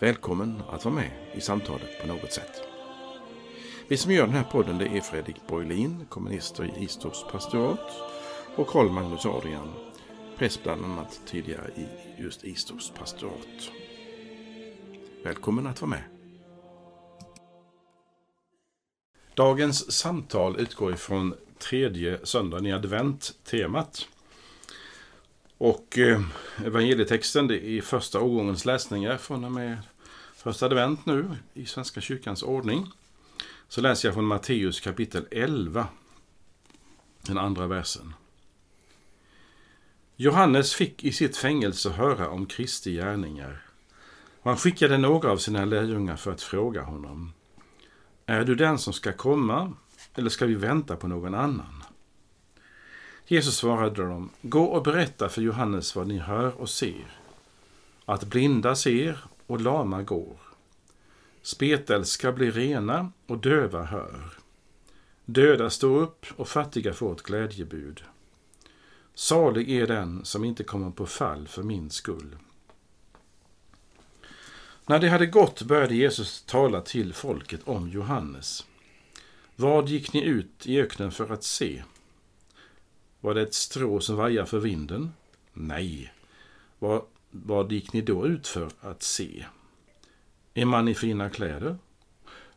Välkommen att vara med i samtalet på något sätt. Vi som gör den här podden det är Fredrik Borglin, kommunister i Istorps pastorat och Karl Magnus Adrian, präst bland annat tidigare i just Istorps pastorat. Välkommen att vara med. Dagens samtal utgår ifrån tredje söndagen i advent-temat. Och eh, evangelietexten det är första årgångens läsningar från och med första advent nu i Svenska kyrkans ordning. Så läser jag från Matteus kapitel 11, den andra versen. Johannes fick i sitt fängelse höra om Kristi gärningar. Och han skickade några av sina lärjungar för att fråga honom. Är du den som ska komma, eller ska vi vänta på någon annan? Jesus svarade dem, gå och berätta för Johannes vad ni hör och ser. Att blinda ser och lama går. Spetälska blir rena och döva hör. Döda står upp och fattiga får ett glädjebud. Salig är den som inte kommer på fall för min skull. När det hade gått började Jesus tala till folket om Johannes. Vad gick ni ut i öknen för att se? Var det ett strå som vajar för vinden? Nej. Var vad gick ni då ut för att se? En man i fina kläder?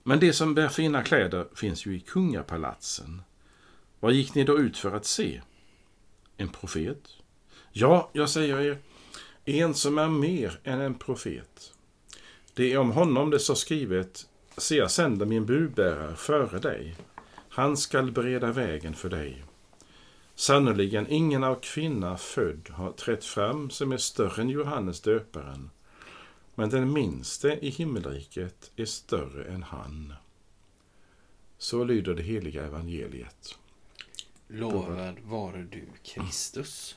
Men det som bär fina kläder finns ju i kungapalatsen. Vad gick ni då ut för att se? En profet? Ja, jag säger er, en som är mer än en profet. Det är om honom det står skrivet, se jag sänder min budbärare före dig. Han skall bereda vägen för dig. Sannerligen ingen av kvinna född har trätt fram som är större än Johannes döparen, men den minste i himmelriket är större än han. Så lyder det heliga evangeliet. Lovad vare du, Kristus.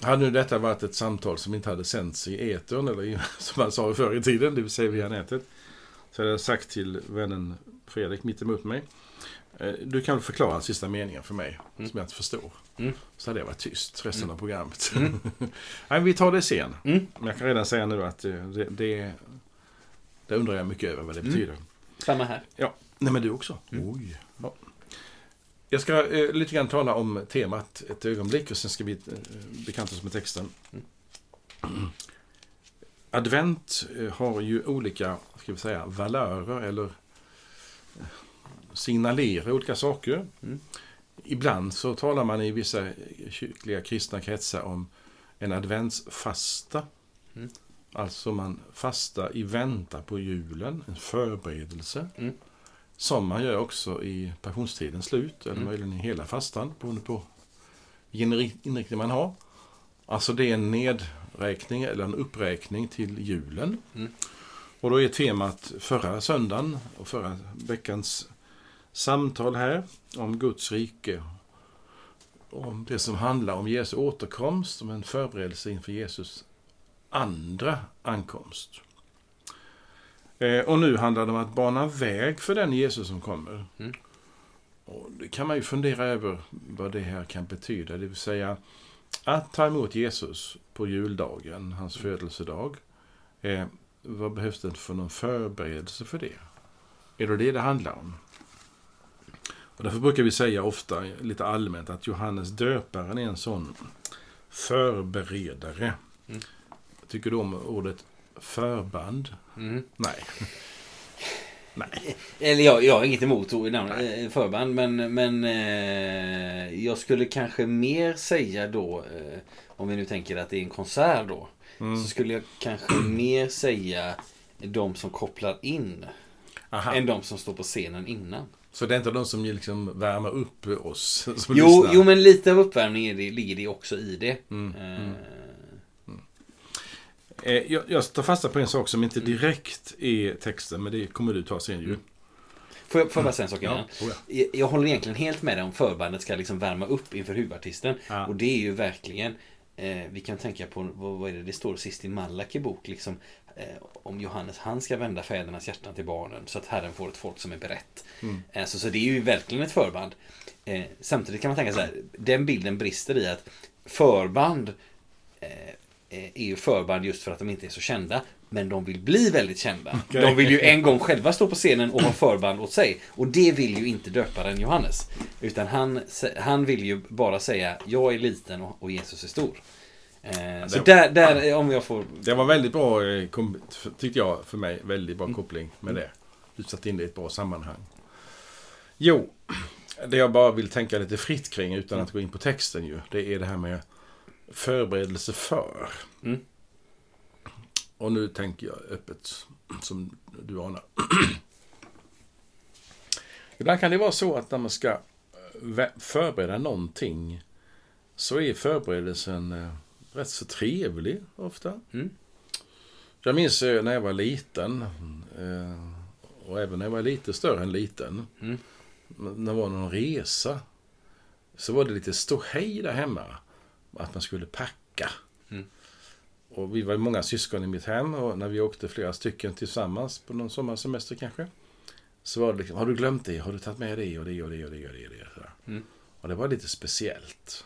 Hade nu detta varit ett samtal som inte hade sänts i etern, eller som man sa förr i tiden, det vill säga via nätet, så hade jag sagt till vännen Fredrik mitt emot mig, du kan förklara den sista meningen för mig, mm. som jag inte förstår. Mm. Så hade jag varit tyst resten mm. av programmet. Mm. Nej, vi tar det sen. Mm. Men jag kan redan säga nu att det, det, det undrar jag mycket över vad det mm. betyder. Samma här. Ja, nej men du också. Oj. Ja. Jag ska eh, lite grann tala om temat ett ögonblick och sen ska vi eh, bekanta oss med texten. Advent eh, har ju olika, ska vi säga, valörer eller signalera olika saker. Mm. Ibland så talar man i vissa kyrkliga kristna kretsar om en adventsfasta. Mm. Alltså man fastar i väntan på julen, en förberedelse. Mm. Som man gör också i passionstidens slut, eller mm. möjligen i hela fastan, beroende på vilken inriktning man har. Alltså det är en nedräkning eller en uppräkning till julen. Mm. Och då är temat förra söndagen och förra veckans samtal här om Guds rike. Om det som handlar om Jesu återkomst, som en förberedelse inför Jesus andra ankomst. Eh, och nu handlar det om att bana väg för den Jesus som kommer. Mm. Och det kan man ju fundera över vad det här kan betyda. Det vill säga att ta emot Jesus på juldagen, hans mm. födelsedag. Eh, vad behövs det för någon förberedelse för det? Är det det det handlar om? Och därför brukar vi säga ofta, lite allmänt, att Johannes döparen är en sån förberedare. Mm. Tycker du om ordet förband? Mm. Nej. Nej. Eller jag, jag har inget emot namnet förband, men, men eh, jag skulle kanske mer säga då, eh, om vi nu tänker att det är en konsert då, mm. så skulle jag kanske mer säga de som kopplar in, Aha. än de som står på scenen innan. Så det är inte de som liksom värmer upp oss? jo, jo, men lite av uppvärmning det, ligger det också i det. Mm, mm. Uh. Eh, jag, jag tar fasta på en sak som inte direkt är texten, men det kommer du ta sen ju. Får jag, får jag bara säga en sak innan? Ja, oh ja. Jag, jag håller egentligen helt med dig om förbandet ska liksom värma upp inför huvudartisten. Ja. Och det är ju verkligen eh, Vi kan tänka på, vad, vad är det det står sist i Malaki bok liksom Om Johannes, han ska vända fädernas hjärtan till barnen så att Herren får ett folk som är berett. Mm. Eh, så, så det är ju verkligen ett förband. Eh, samtidigt kan man tänka så här, den bilden brister i att förband eh, eh, är ju förband just för att de inte är så kända. Men de vill bli väldigt kända. Okej. De vill ju en gång själva stå på scenen och ha förband åt sig. Och det vill ju inte döparen Johannes. Utan han, han vill ju bara säga jag är liten och, och Jesus är stor. Eh, så där, där, om jag får... Det var väldigt bra, eh, tyckte jag, för mig. Väldigt Mm. bra koppling med det. Du satte in det i ett bra sammanhang. Jo, det jag bara vill tänka lite fritt kring utan att gå in på texten ju. Det är det här med förberedelse för. Mm. Och nu tänker jag öppet, som du anar. Ibland kan det vara så att när man ska eh, förbereda någonting så är förberedelsen rätt så trevlig ofta. Mm. Jag minns eh, när jag var liten eh, och även när jag var lite större än liten. Mm. När det var någon resa så var det lite ståhej där hemma. Att man skulle packa. Mm. Och vi var många syskon i mitt hem och när vi åkte flera stycken tillsammans på någon sommarsemester kanske. Så var det liksom, har du glömt det? Har du tagit med det och det och det och det och det? Och det, sådär. Mm. Och det var lite speciellt.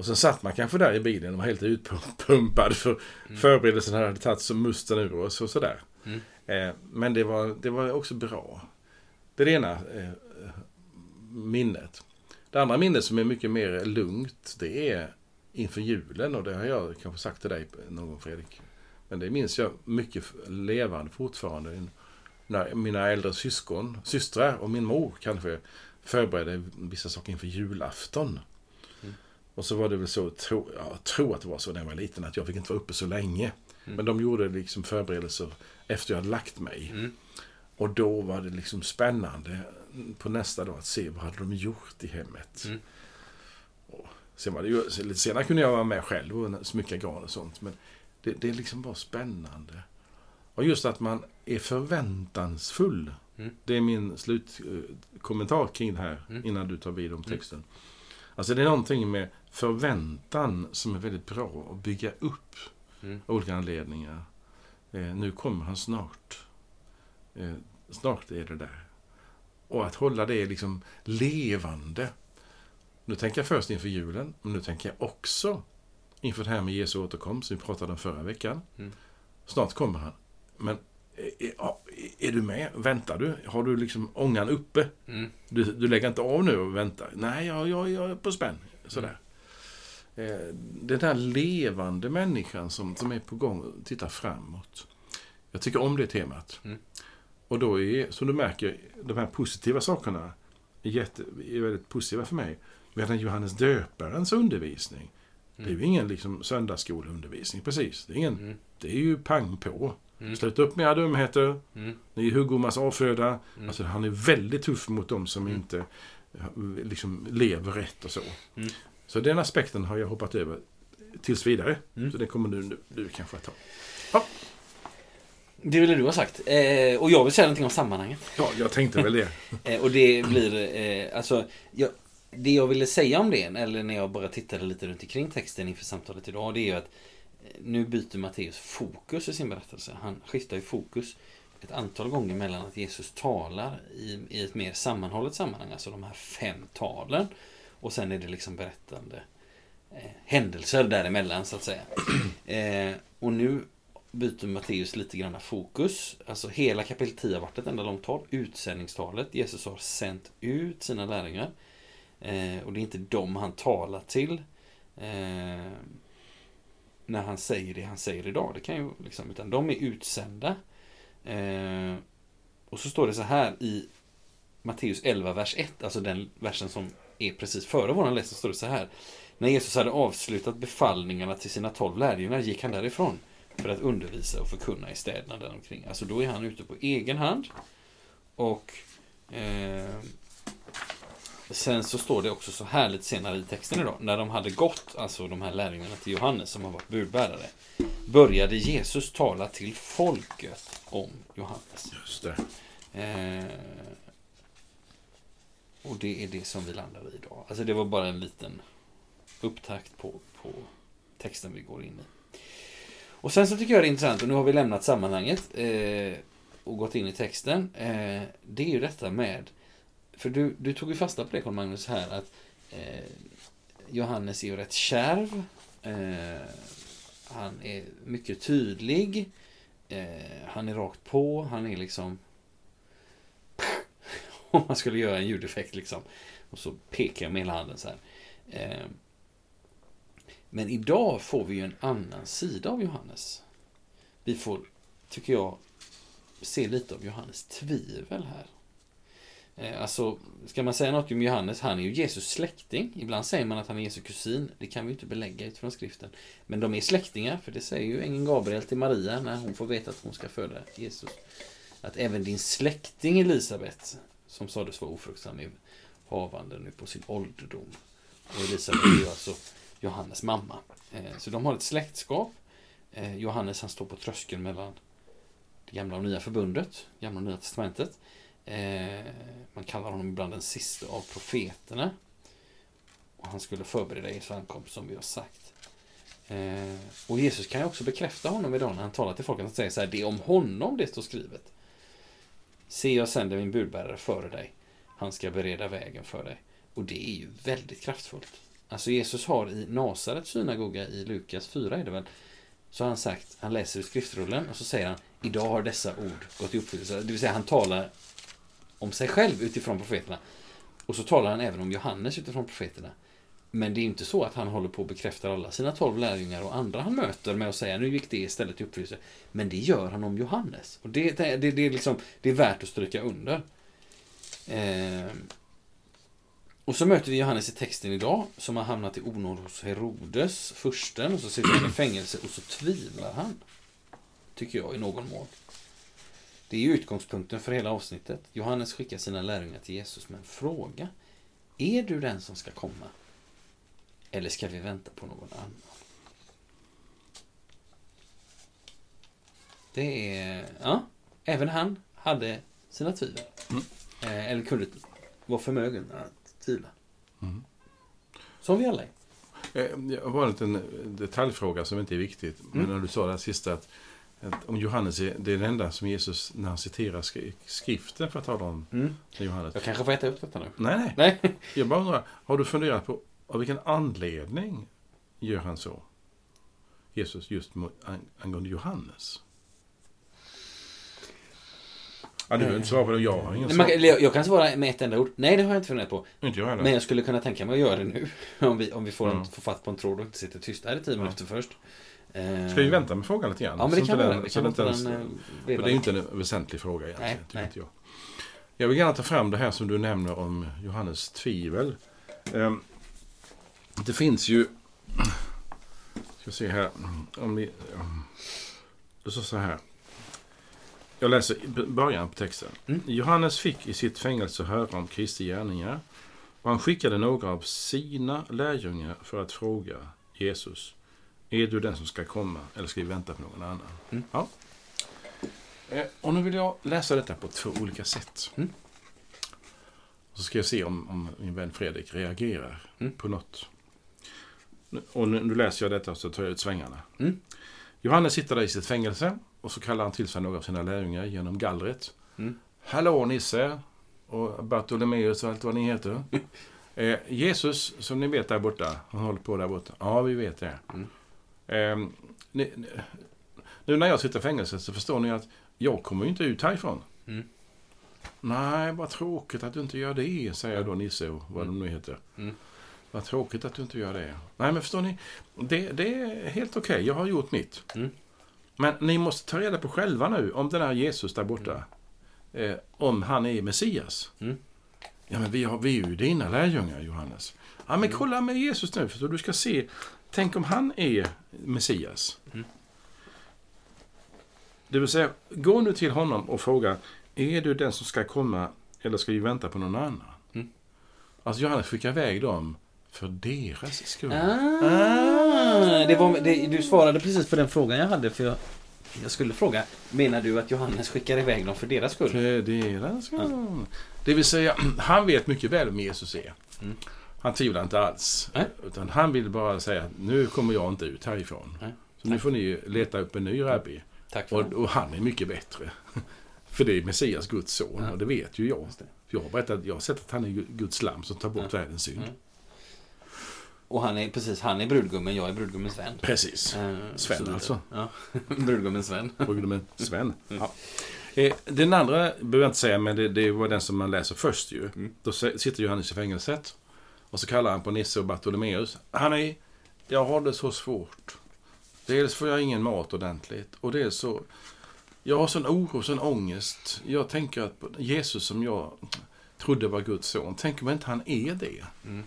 Och sen satt man kanske där i bilen och var helt utpumpad för förberedelsen hade tagit som musten ur oss och sådär. Mm. Eh, men det var, det var också bra. Det är det ena eh, minnet. Det andra minnet som är mycket mer lugnt, det är inför julen och det har jag kanske sagt till dig någon gång Fredrik. Men det minns jag mycket levande fortfarande. När mina äldre syskon, systrar och min mor kanske förberedde vissa saker inför julafton. Mm. Och så var det väl så, tro, jag tror att det var så när jag var liten, att jag fick inte vara uppe så länge. Mm. Men de gjorde liksom förberedelser efter jag hade lagt mig. Mm. Och då var det liksom spännande på nästa dag att se vad hade de gjort i hemmet. Mm. Och sen var det ju, lite senare kunde jag vara med själv och smycka gran och sånt. Men det, det liksom var spännande. Och just att man är förväntansfull. Mm. Det är min slutkommentar kring det här Mm. innan du tar vid om texten. Alltså det är någonting med förväntan som är väldigt bra att bygga upp Mm. av olika anledningar. Eh, nu kommer han snart. Eh, snart är det där. Och att hålla det liksom levande. Nu tänker jag först inför julen, men nu tänker jag också inför det här med Jesu återkomst som vi pratade om förra veckan. Mm. Snart kommer han. Men är, är, är du med? Väntar du? Har du liksom ångan uppe? Mm. Du, du lägger inte av nu och väntar? Nej, jag, jag, jag är på spänn. Sådär. Eh, den där levande människan som, som är på gång och tittar framåt. Jag tycker om det temat. Mm. Och då är, som du märker, de här positiva sakerna är, jätte, är väldigt positiva för mig. Medan Johannes döparens undervisning, det är ju ingen liksom söndagsskoleundervisning precis. Det är, ingen, Mm. det är ju pang på. Mm. Sluta upp med era dumheter. Mm. Ni är huggormas avfödda. Mm. Alltså, han är väldigt tuff mot dem som Mm. inte eh, liksom, lever rätt och så. Mm. Så den aspekten har jag hoppat över tills vidare. Mm. Så det kommer du, du kanske att ta. Det ville du ha sagt. Eh, och jag vill säga någonting om sammanhanget. Ja, jag tänkte väl det. Eh, och det blir, eh, alltså, jag, det jag ville säga om det, eller när jag bara tittade lite runt omkring texten inför samtalet idag, det är ju att eh, nu byter Matteus fokus i sin berättelse. Han skiftar ju fokus ett antal gånger mellan att Jesus talar i, i ett mer sammanhållet sammanhang, alltså de här fem talen, och sen är det liksom berättande eh, händelser däremellan, så att säga. Eh, och nu byter Matteus lite grann fokus. Alltså hela kapitel 10 har varit ett enda långt tal. Utsändningstalet. Jesus har sänt ut sina lärjungar. Eh, och det är inte dem han talar till. Eh, när han säger det han säger idag. Det kan ju liksom, utan de är utsända. Eh, och så står det så här i Matteus 11, vers 1. Alltså den versen som är precis före våran läsning. står det så här. När Jesus hade avslutat befallningarna till sina tolv lärjungar gick han därifrån för att undervisa och förkunna i städerna däromkring. Alltså då är han ute på egen hand. Och eh, sen så står det också så här lite senare i texten idag. När de hade gått, alltså de här lärjungarna till Johannes som har varit budbärare. Började Jesus tala till folket om Johannes. Just det. Eh, och det är det som vi landar i idag. Alltså det var bara en liten upptakt på, på texten vi går in i. Och sen så tycker jag det är intressant, och nu har vi lämnat sammanhanget eh, och gått in i texten. Eh, det är ju detta med, för du, du tog ju fasta på det Carl Magnus här, att eh, Johannes är ju rätt kärv. Eh, han är mycket tydlig. Eh, han är rakt på, han är liksom om man skulle göra en ljudeffekt liksom. Och så pekar jag med hela handen så här. Eh, men idag får vi ju en annan sida av Johannes. Vi får, tycker jag, se lite av Johannes tvivel här. Eh, alltså, ska man säga något om Johannes, han är ju Jesus släkting. Ibland säger man att han är Jesu kusin. Det kan vi ju inte belägga utifrån skriften. Men de är släktingar, för det säger ju ängeln Gabriel till Maria när hon får veta att hon ska föda Jesus. Att även din släkting Elisabet, som sades vara ofruktsam, i havande nu på sin ålderdom. Och Elisabet är ju alltså Johannes mamma. Eh, så de har ett släktskap. Eh, Johannes han står på tröskeln mellan det gamla och nya förbundet, gamla och nya testamentet. Eh, man kallar honom ibland den sista av profeterna. Och han skulle förbereda Jesu ankomst som vi har sagt. Och Jesus kan ju också bekräfta honom idag när han talar till folket. Han säger så här, det är om honom det står skrivet. Se, jag sänder min budbärare före dig. Han ska bereda vägen för dig. Och det är ju väldigt kraftfullt. Alltså Jesus har i Nasarets synagoga i Lukas 4 är det väl. Så har han sagt, han läser ur skriftrullen och så säger han Idag har dessa ord gått i uppfyllelse. Det vill säga han talar om sig själv utifrån profeterna. Och så talar han även om Johannes utifrån profeterna. Men det är inte så att han håller på att bekräfta alla sina tolv lärjungar och andra han möter med att säga nu gick det istället i uppfyllelse. Men det gör han om Johannes. Och det, det, det, det är, liksom, det är värt att stryka under. Eh, och så möter vi Johannes i texten idag som har hamnat i onåd hos Herodes, fursten, och så sitter han i fängelse och så tvivlar han. Tycker jag i någon mån. Det är utgångspunkten för hela avsnittet. Johannes skickar sina lärjungar till Jesus med en fråga. Är du den som ska komma? Eller ska vi vänta på någon annan? Det är... Ja, även han hade sina tvivel. Mm. Eh, eller kunde vara förmögen att tvivla. Mm. Som vi alla är. Eh, det var en liten detaljfråga som inte är viktigt. Men mm. när du sa det här sista att, att, om Johannes är det är den enda som Jesus, när han citerar skriften för att tala om mm. Johannes. Jag kanske får äta upp detta nu. Nej, nej. nej. Jag bara undrar, har du funderat på av vilken anledning gör han så? Jesus just angående Johannes. Ja, du inte svara på det. Jag har ingen svar. Jag kan svara med ett enda ord. Nej, det har jag inte funderat på. Inte jag heller. Men jag skulle kunna tänka mig att göra det nu. Om vi, om vi får, mm. en, får fatt på en tråd och inte sitter tysta i tio minuter ja. först. Ska vi vänta med frågan lite grann? Ja, men det kan vi göra. Det, är inte en väsentlig fråga egentligen. Nej, nej. Jag. jag vill gärna ta fram det här som du nämner om Johannes tvivel. Um, det finns ju... Ska se här. Om ni, det står så här. Jag läser början på texten. Mm. Johannes fick i sitt fängelse höra om Kristi gärningar. Och han skickade några av sina lärjungar för att fråga Jesus. Är du den som ska komma eller ska vi vänta på någon annan? Mm. Ja. Eh, och nu vill jag läsa detta på två olika sätt. Mm. Så ska jag se om, om min vän Fredrik reagerar mm. på något. Och nu, nu, läser jag detta så tar jag ut svängarna. Mm. Johannes sitter där i sitt fängelse och så kallar han till sig några av sina lärjungar genom gallret. Mm. Hallå Nisse och Bartolomeus och allt vad ni heter. eh, Jesus, som ni vet där borta, han håller på där borta. Ja, vi vet det. Mm. Eh, ni, nu när jag sitter i fängelse så förstår ni att jag kommer ju inte ut härifrån. Mm. Nej, vad tråkigt att du inte gör det, säger då Nisse och vad mm. de nu heter. Mm. Vad tråkigt att du inte gör det. Nej, men förstår ni? Det, det är helt okej. Okay. Jag har gjort mitt. Mm. Men ni måste ta reda på själva nu om den här Jesus där borta. Eh, om han är Messias. Mm. Ja, men vi, har, vi är ju dina lärjungar, Johannes. Ja, men mm. kolla med Jesus nu, för du ska se. Tänk om han är Messias. Mm. Det vill säga, gå nu till honom och fråga. Är du den som ska komma eller ska vi vänta på någon annan? Alltså Johannes skickar iväg dem för deras skull. Ah, det var, det, du svarade precis på den frågan jag hade. För jag, jag skulle fråga, menar du att Johannes skickar iväg dem för deras skull? För deras skull. Det vill säga, han vet mycket väl vem Jesus är. Mm. Han tvivlar inte alls. Nej. Utan han vill bara säga nu kommer jag inte ut härifrån. Nej. Så nu får ni leta upp en ny rabbi. Tack för Och, och han är mycket bättre. För det är Messias, Guds son. Ja. Och det vet ju jag. Jag har berättat, jag har sett att han är Guds lamm som tar bort världens synd. Mm. Och han är precis, han är brudgummen, jag är brudgummens vän. Precis. Eh, Sven så alltså. Ja, brudgummen Sven. Brudgummen Sven. Mm. Ja. Eh, Den andra behöver jag inte säga, men det, det var den som man läser först ju. Mm. Då sitter Johannes i fängelset. Och så kallar han på Nisse och Bartolomeus. Han är, jag har det så svårt. Dels får jag ingen mat ordentligt. Och dels så, jag har sån oro, sån ångest. Jag tänker att Jesus som jag trodde var Guds son, tänk om inte han är det? Mm.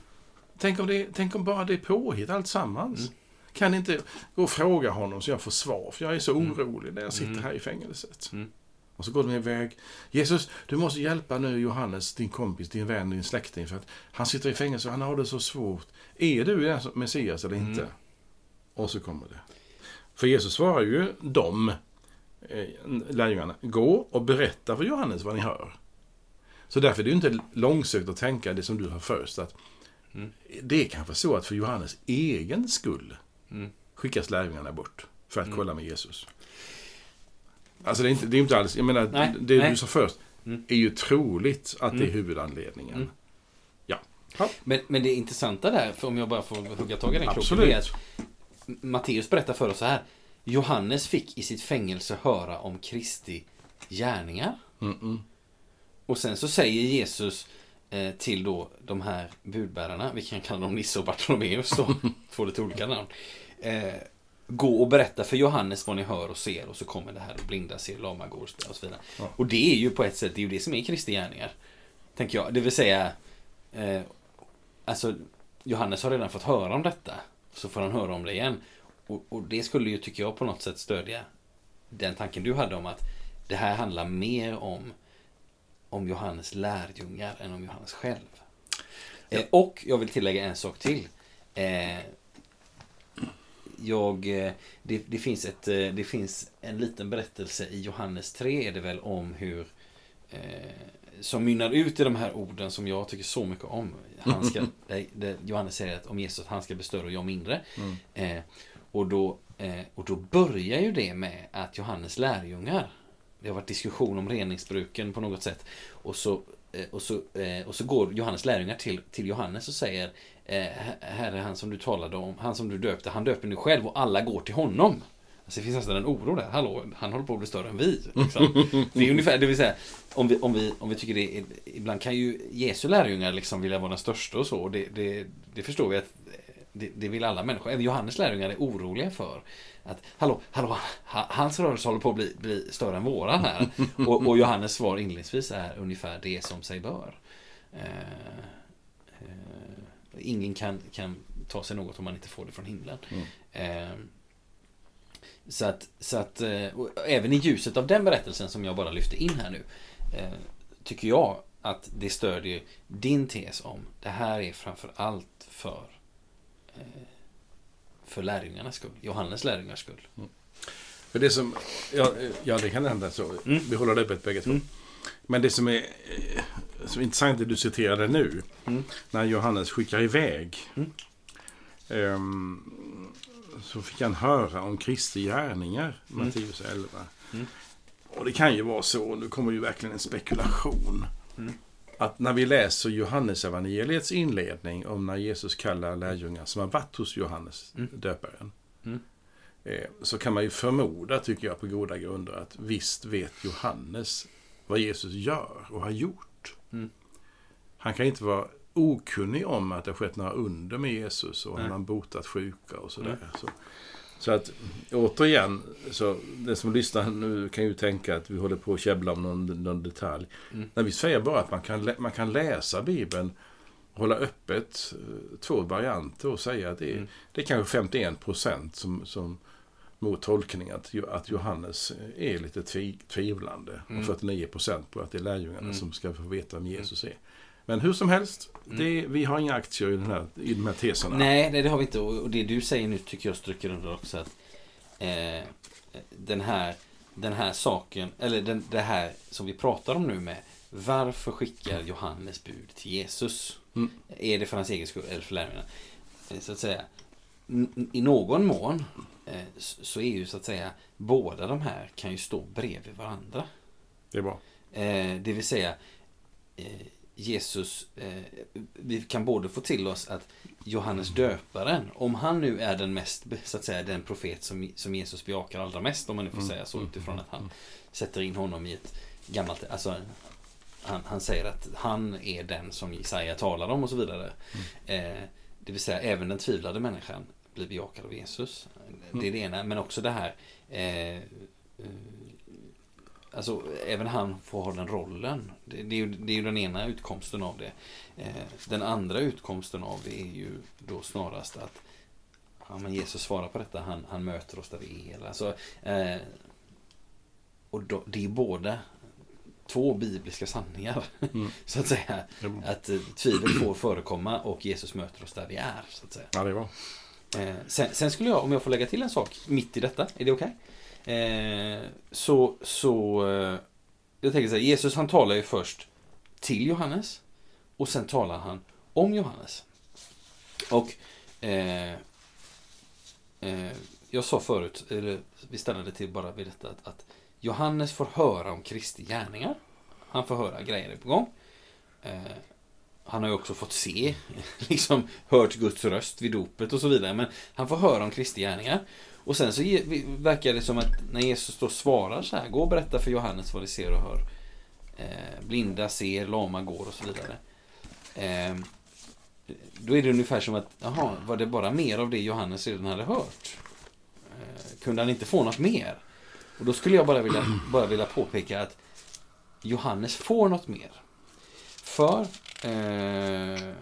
Tänk, om det tänk om bara det är påhitt alltsammans? Mm. Kan inte gå och fråga honom så jag får svar? För jag är så orolig när jag sitter Mm. här i fängelset. Mm. Och så går de iväg. Jesus, du måste hjälpa nu Johannes, din kompis, din vän, din släkting. För att han sitter i fängelse och han har det så svårt. Är du den Messias eller inte? Mm. Och så kommer det. För Jesus svarar ju dem, eh, lärjungarna, gå och berätta för Johannes vad ni hör. Så därför är det ju inte långsökt att tänka det som du har först. Att Mm. Det är kanske så att för Johannes egen skull Mm. skickas lärjungarna bort för att Mm. kolla med Jesus. Alltså det är inte, det är inte alls, jag menar, Nej, det nej. du sa först Mm. är ju troligt att det är Mm. huvudanledningen. Mm. Ja. Men, men det intressanta där, för om jag bara får hugga tag i den kroken, är att Matteus berättar för oss så här. Johannes fick i sitt fängelse höra om Kristi gärningar. Och sen så säger Jesus till då de här budbärarna, vi kan kalla dem Nisse och Bartolomeus då, två lite olika namn. Eh, gå och berätta för Johannes vad ni hör och ser och så kommer det här blinda ser, lama går och så vidare. Ja. Och det är ju på ett sätt, det är ju det som är Kristi gärningar. Tänker jag, det vill säga eh, Alltså Johannes har redan fått höra om detta. Så får han höra om det igen. Och, och det skulle ju, tycker jag, på något sätt stödja den tanken du hade om att det här handlar mer om om Johannes lärjungar än om Johannes själv. Eh, och jag vill tillägga en sak till. Eh, jag, eh, det, det, finns ett, eh, det finns en liten berättelse i Johannes 3 är det väl om hur eh, som mynnar ut i de här orden som jag tycker så mycket om. Han ska, där Johannes säger att om Jesus han ska bli större och jag mindre. Mm. Eh, och, då, och då börjar ju det med att Johannes lärjungar Det har varit diskussion om reningsbruken på något sätt. Och så, eh, och så, eh, och så går Johannes lärjungar till, till Johannes och säger eh, Här är han som du talade om, han som du döpte, han döper nu själv och alla går till honom. Alltså det finns nästan en oro där. Hallå, han håller på att bli större än vi. Liksom. Det är ungefär, det vill säga, om vi, om vi, om vi tycker det är, ibland kan ju Jesu lärjungar liksom vilja vara den största och så. Och det, det, det förstår vi att det, det vill alla människor. Även Johannes lärjungar är oroliga för att hallå, hallå, ha- hans rörelse håller på att bli, bli större än våran här. Och, och Johannes svar inledningsvis är ungefär det som sig bör. Eh, eh, ingen kan, kan ta sig något om man inte får det från himlen. Mm. Eh, så att, så att eh, och även i ljuset av den berättelsen som jag bara lyfte in här nu eh, tycker jag att det stödjer din tes om det här är framför allt för för lärjungarnas skull, Johannes lärjungars skull. För det som, ja, ja det kan hända så. Mm. Vi håller det öppet bägge två. Mm. Men det som är eh, som är intressant det du citerade nu. Mm. När Johannes skickar iväg. Mm. ehm, så fick han höra om Kristi gärningar. Mm. Matteus 11. Mm. Och det kan ju vara så, nu kommer ju verkligen en spekulation. Att när vi läser Johannes evangeliets inledning om när Jesus kallar lärjungar som har varit hos Johannes Mm. döparen. Mm. Eh, så kan man ju förmoda, tycker jag, på goda grunder att visst vet Johannes vad Jesus gör och har gjort. Mm. Han kan inte vara okunnig om att det har skett några under med Jesus och Nej. han har botat sjuka och sådär. Mm. Så, så att återigen, så det som lyssnar nu kan ju tänka att vi håller på att käbbla om någon, någon detalj. Mm. När vi säger bara att man kan, man kan läsa Bibeln, hålla öppet eh, två varianter och säga att det är, Mm. det är kanske 51 procent som, som mot tolkning att, att Johannes är lite tvi, tvivlande. Mm. Och 49 procent på att det är lärjungarna Mm. som ska få veta vem Jesus är. Men hur som helst, mm. Det, vi har inga aktier i, den här, i de här teserna. Nej, det, det har vi inte. Och det du säger nu tycker jag stryker under också att eh, den, här, den här saken, eller den, det här som vi pratar om nu med varför skickar Johannes bud till Jesus? Mm. Är det för hans egen skull eller för lärjungarna? Eh, så att säga, i någon mån eh, så är ju så att säga båda de här kan ju stå bredvid varandra. Det är bra. Eh, det vill säga Jesus, vi kan både få till oss att Johannes döparen, om han nu är den mest, så att säga, den profet som, som Jesus bejakar allra mest, om man nu får mm. säga så, utifrån att han mm. sätter in honom i ett gammalt, alltså han, han säger att han är den som Jesaja talar om och så vidare. Mm. Eh, det vill säga även den tvivlade människan blir bejakad av Jesus. Mm. Det är det ena. Men också det här eh, eh, Alltså även han får ha den rollen. Det, det, är, ju, det är ju den ena utkomsten av det. Eh, den andra utkomsten av det är ju då snarast att ja, men Jesus svarar på detta. Han, han möter oss där vi är. Alltså, eh, och då, det är båda två bibliska sanningar. Mm. så att säga. Att eh, tvivel får förekomma och Jesus möter oss där vi är. Så att säga. Ja, det var. Eh, sen, sen, skulle jag, om jag får lägga till en sak mitt i detta, är det okej? Okay? Eh, så, så, eh, jag tänker så här, Jesus han talar ju först till Johannes och sen talar han om Johannes. Och eh, eh, jag sa förut, eller vi stannade till bara vid detta, att, att Johannes får höra om Kristi gärningar. Han får höra grejer på gång. Eh, han har ju också fått se, liksom hört Guds röst vid dopet och så vidare. Men han får höra om Kristi gärningar. Och sen så verkar det som att när Jesus då svarar så här, gå och berätta för Johannes vad de ser och hör. Eh, blinda ser, lama går och så vidare. Eh, då är det ungefär som att, jaha, var det bara mer av det Johannes redan hade hört? Eh, kunde han inte få något mer? Och då skulle jag bara vilja, bara vilja påpeka att Johannes får något mer. För eh,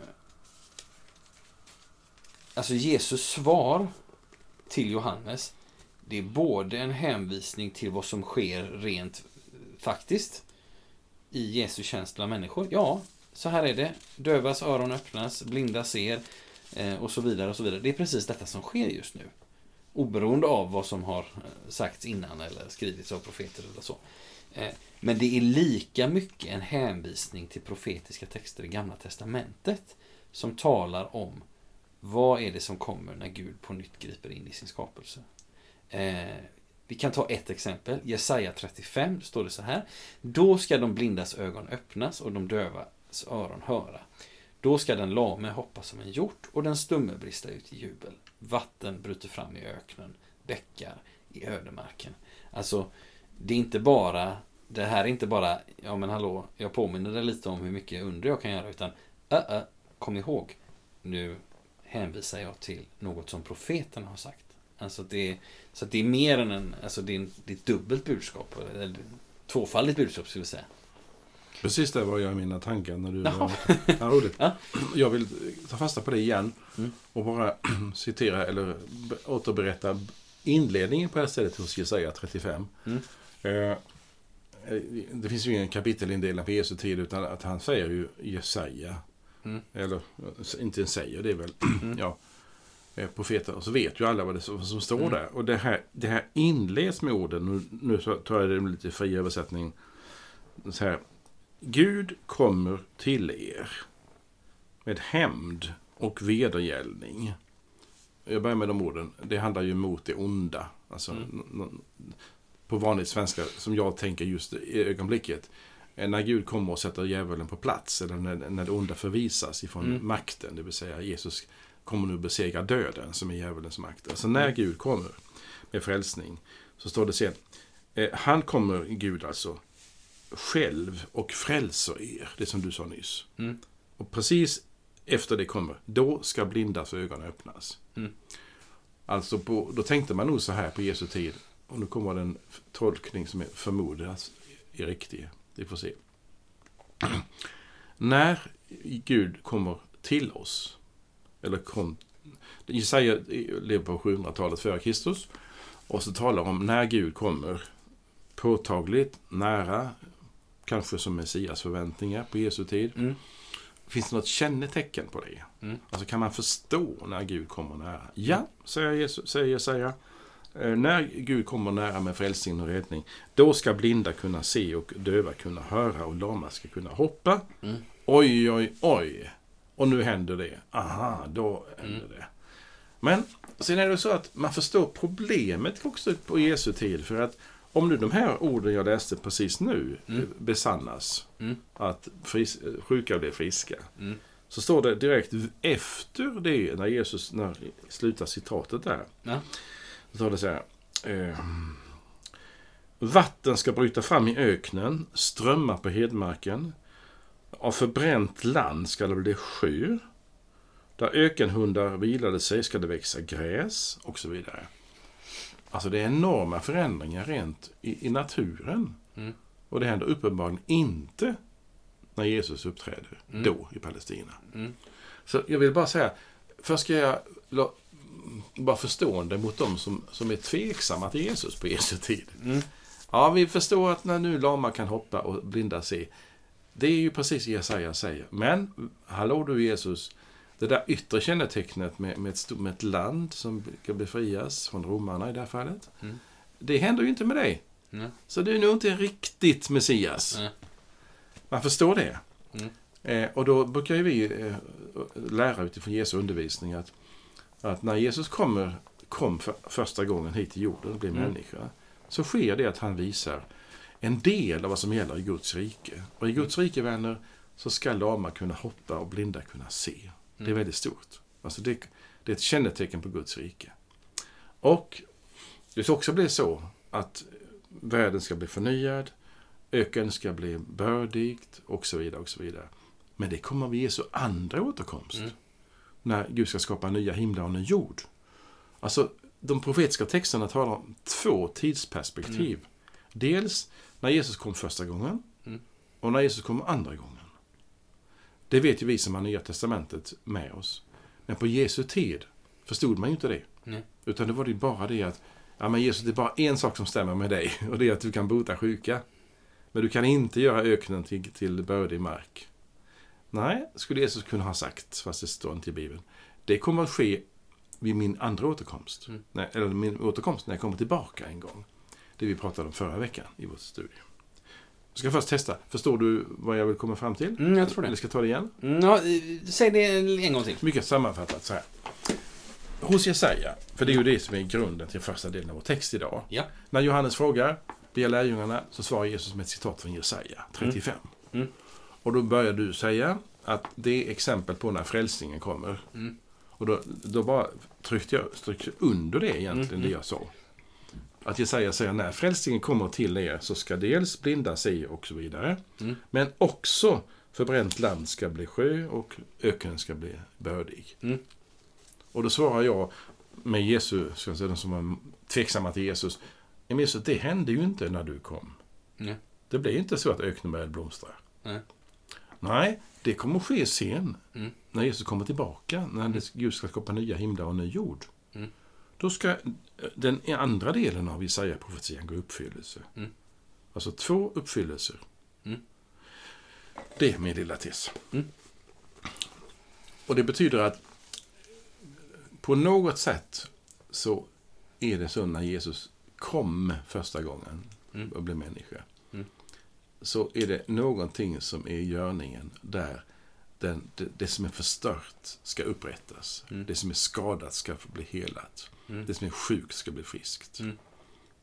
Alltså Jesus svar till Johannes det är både en hänvisning till vad som sker rent faktiskt i Jesu tjänst bland människor. Ja, så här är det. Dövas öron öppnas, blinda ser eh, och så vidare. och så vidare. Det är precis detta som sker just nu. Oberoende av vad som har eh, sagts innan eller skrivits av profeter eller så. Eh, men det är lika mycket en hänvisning till profetiska texter i Gamla Testamentet som talar om vad är det som kommer när Gud på nytt griper in i sin skapelse. Eh, vi kan ta ett exempel. Jesaja 35 står det så här. Då ska de blindas ögon öppnas och de dövas öron höra. Då ska den lame hoppa som en hjort och den stumme brista ut i jubel. Vatten bryter fram i öknen, bäckar i ödemarken. Alltså, det är inte bara, det här är inte bara, ja men hallå, jag påminner dig lite om hur mycket under jag kan göra, utan, uh, uh, kom ihåg, nu hänvisar jag till något som profeten har sagt. Alltså det, så det är mer än en, alltså det är, det är ett dubbelt budskap, eller tvåfaldigt budskap skulle jag säga. Precis det var jag i mina tankar när du var ja, roligt. Ja. Jag vill ta fasta på det igen mm. och bara citera eller återberätta inledningen på det här stället hos Jesaja 35. Mm. Eh, det finns ju ingen kapitelindelning på Jesu tid utan att han säger ju Jesaja. Mm. Eller inte säger, det är väl mm. ja, eh, profeten. Och så vet ju alla vad det som, som står mm. där. Och det här, det här inleds med orden, nu, nu tar jag det med lite fri översättning. Så här, Gud kommer till er med hämnd och vedergällning. Jag börjar med de orden. Det handlar ju mot det onda. Alltså, mm. På vanligt svenska, som jag tänker just i ögonblicket. När Gud kommer och sätter djävulen på plats, eller när, när det onda förvisas ifrån mm. makten, det vill säga Jesus kommer nu besegra döden, som är djävulens makt. Alltså när mm. Gud kommer med frälsning, så står det sen, eh, han kommer, Gud alltså, själv och frälser er. Det som du sa nyss. Mm. Och precis efter det kommer, då ska blindas ögon öppnas. Mm. Alltså, på, då tänkte man nog så här på Jesu tid. Och nu kommer den tolkning som är förmodas är riktig. Vi får se. När Gud kommer till oss, eller kom, Jesaja lever på 700-talet före Kristus, och så talar om när Gud kommer påtagligt, nära, kanske som Messias förväntningar på Jesu tid. Mm. finns det något kännetecken på det? Mm. Alltså kan man förstå när Gud kommer nära? Ja, säger Jesus, säger Jesaja. Eh, När Gud kommer nära med frälsning och räddning, då ska blinda kunna se och döva kunna höra och lama ska kunna hoppa. Mm. Oj, oj, oj. Och nu händer det. Aha, då händer det. Men sen är det så att man förstår problemet också på Jesu tid. För att om nu de här orden jag läste precis nu Mm. eh, besannas, Mm. att fris, sjuka blir friska. Mm. Så står det direkt efter det, när Jesus när, slutar citatet där. Ja. Så står det så här. Eh, Vatten ska bryta fram i öknen, strömmar på hedmarken. Av förbränt land ska det bli sjö. Där ökenhundar vilade sig ska det växa gräs och så vidare. Alltså det är enorma förändringar rent i, i naturen. Mm. Och det händer uppenbarligen inte när Jesus uppträder Mm. då i Palestina. Mm. Så jag vill bara säga, först ska jag vara förstående mot de som, som är tveksamma till Jesus på Jesu tid. Mm. Ja, vi förstår att när nu lama kan hoppa och blinda se. Det är ju precis Jesaja säger. Men, hallå du Jesus, det där yttre kännetecknet med, med, ett, med ett land som ska befrias från romarna i det här fallet. Mm. Det händer ju inte med dig. Nej. Så du är nog inte riktigt Messias. Nej. Man förstår det. Mm. Eh, och då brukar ju vi eh, lära utifrån Jesu undervisning att, att när Jesus kommer, kom för första gången hit till jorden och blev Mm. människa, så sker det att han visar en del av vad som gäller i Guds rike. Och i Guds rike, vänner, så ska lama kunna hoppa och blinda kunna se. Det är Mm. väldigt stort. Alltså det, det är ett kännetecken på Guds rike. Och det ska också bli så att världen ska bli förnyad, öken ska bli bördigt och så vidare. och så vidare. Men det kommer vid Jesu andra återkomst. Mm. När Gud ska skapa nya himlar och ny jord. Alltså, de profetiska texterna talar om två tidsperspektiv. Dels när Jesus kom första gången Mm. och när Jesus kom andra gången. Det vet ju vi som har Nya Testamentet med oss. Men på Jesu tid förstod man ju inte det. Nej. Utan det var det ju bara det att ja, men Jesus, det är bara en sak som stämmer med dig och det är att du kan bota sjuka. Men du kan inte göra öknen till, till bördig mark. Nej, skulle Jesus kunna ha sagt, fast det står inte i Bibeln. Det kommer att ske vid min andra återkomst. Mm. Nej, eller min återkomst när jag kommer tillbaka en gång. Det vi pratade om förra veckan i vår studie. Jag ska först testa. Förstår du vad jag vill komma fram till? Mm, jag tror det. Eller ska jag ta det igen? Mm, ja, säg det en gång till. Mycket sammanfattat så här. Hos Jesaja, för det är ju det som är grunden till första delen av vår text idag. Ja. När Johannes frågar, ber lärjungarna, så svarar Jesus med ett citat från Jesaja 35. Mm. Och då börjar du säga att det är exempel på när frälsningen kommer. Mm. Och då, då bara tryckte jag tryckte under det egentligen, Mm, det jag sa. Att Jesaja säger när frälsningen kommer till er så ska dels blinda se och så vidare. Mm. Men också förbränt land ska bli sjö och öken ska bli bördig. Mm. Och då svarar jag med Jesus, ska jag säga, de som var tveksamma till Jesus. "Ja, Men Jesus, det hände ju inte när du kom. Det blev inte så att öknen började blomstra. Nej. Det kommer att ske sen. Mm. När Jesus kommer tillbaka, när det- Gud ska skapa nya himlar och ny jord. Mm. Då ska eh, den andra delen av Jesaja-profetian gå i uppfyllelse. Mm. Alltså två uppfyllelser. Mm. Det är min lilla tes. Mm. Och det betyder att på något sätt så är det så när Jesus kom första gången Mm. och blev människa. Mm. Så är det någonting som är i görningen där den, det, det som är förstört ska upprättas. Mm. Det som är skadat ska bli helat. Mm. Det som är sjukt ska bli friskt. Mm.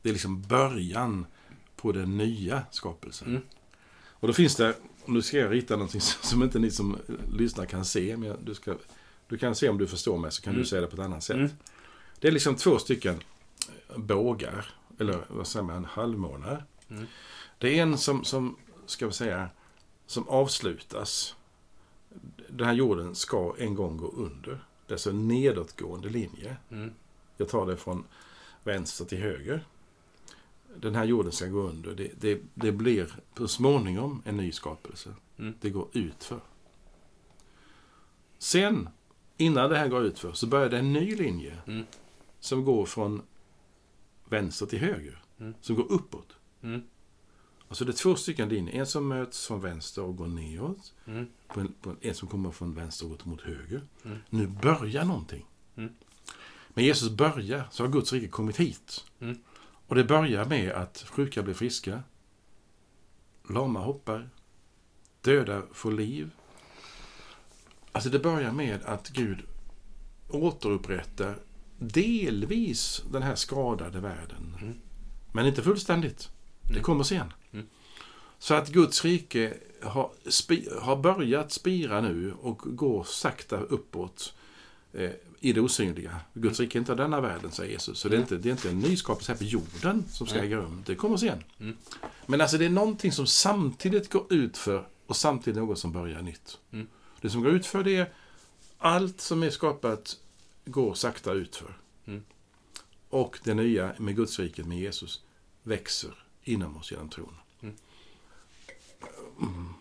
Det är liksom början på den nya skapelsen. Mm. Och då finns det, nu ska jag rita någonting som inte ni som lyssnar kan se, men jag- du, ska, du kan se om du förstår mig så kan Mm. du säga det på ett annat sätt. Mm. Det är liksom två stycken bågar, eller vad säger man, halvmånar. Mm. Det är en som, som, ska vi säga, som avslutas. Den här jorden ska en gång gå under. Det är alltså en nedåtgående linje. Mm. Jag tar det från vänster till höger. Den här jorden ska gå under. Det, det, det blir så småningom en ny skapelse. Mm. Det går utför. Sen, innan det här går utför, så börjar det en ny linje. Mm. Som går från vänster till höger. Mm. Som går uppåt. Alltså det är två stycken linjer. En som möts från vänster och går neråt. Mm. på en, på en som kommer från vänster och mot höger. Mm. Nu börjar någonting. Mm. Men Jesus börjar, så har Guds rike kommit hit. Mm. Och det börjar med att sjuka blir friska. Lama hoppar. Döda får liv. Alltså det börjar med att Gud återupprättar delvis den här skadade världen. Mm. Men inte fullständigt. Det Mm. kommer sen. Mm. Så att Guds rike har, har börjat spira nu och går sakta uppåt eh, i det osynliga. Guds rike är inte av denna världen, säger Jesus. Så det, är Mm. inte, det är inte en nyskapelse här på jorden som ska äga rum. Det kommer sen. Mm. Men alltså det är någonting som samtidigt går ut för och samtidigt något som börjar nytt. Mm. Det som går ut för det är allt som är skapat går sakta utför. Mm. Och det nya med Guds riket med Jesus växer inom oss genom tron. Mm. Mm.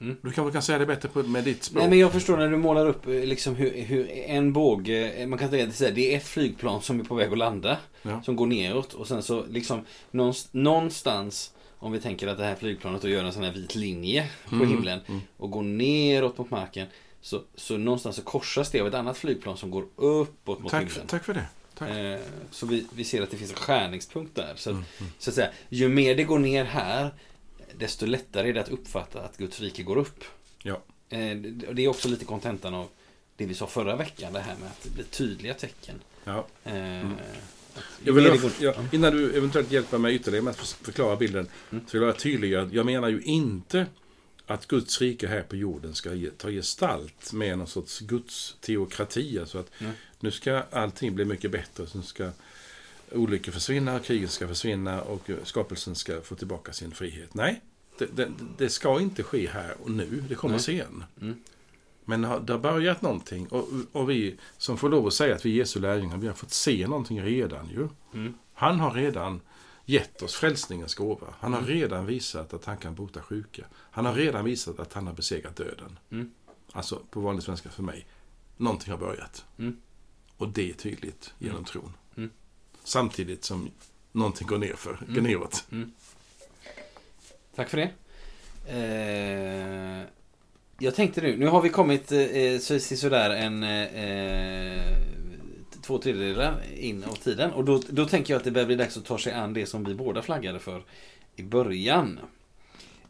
Mm. Du kanske kan säga det bättre på, med ditt språk? Nej men jag förstår när du målar upp eh, liksom hur, hur en båge, eh, man kan säga att det är ett flygplan som är på väg att landa. Ja. Som går neråt och sen så liksom någonst- någonstans om vi tänker att det här flygplanet då gör en sån här vit linje på Mm, himlen mm. och går neråt mot marken. Så, så någonstans så korsas det av ett annat flygplan som går uppåt mot Tack, himlen. tack för det. Eh, så vi, vi ser att det finns en skärningspunkt där. Så, att, Mm, mm. så att säga, ju mer det går ner här, desto lättare är det att uppfatta att Guds rike går upp. Ja. Eh, det- är också lite kontentan av det vi sa förra veckan, det här med att det blir tydliga tecken. Ja. Eh, Mm. Jag vill, mer det går- ja, innan du eventuellt hjälper mig ytterligare med att för- förklara bilden Mm. så vill jag vara tydlig. att Jag menar ju inte att Guds rike här på jorden ska ge, ta gestalt med någon sorts Guds teokrati. Alltså att Mm. Nu ska allting bli mycket bättre. Så nu ska olyckor försvinna, kriget ska försvinna och skapelsen ska få tillbaka sin frihet. Nej, det, det, det ska inte ske här och nu. Det kommer Nej. sen. Mm. Men har- det har börjat någonting och, och vi som får lov att säga att vi är Jesu lärjungar, vi har fått se någonting redan ju. Mm. Han har redan gett oss frälsningens gåva. Han har Mm. redan visat att han kan bota sjuka. Han har redan visat att han har besegrat döden. Mm. Alltså på vanlig svenska för mig. Någonting har börjat. Mm. Och det är tydligt genom tron. Mm. Samtidigt som någonting går nerför, går Mm. neråt. Tack för det. Eh, jag tänkte nu, nu har vi kommit eh, så, sådär en eh, två tredjedelar in av tiden. Och då, då tänker jag att det börjar bli dags att ta sig an det som vi båda flaggade för i början.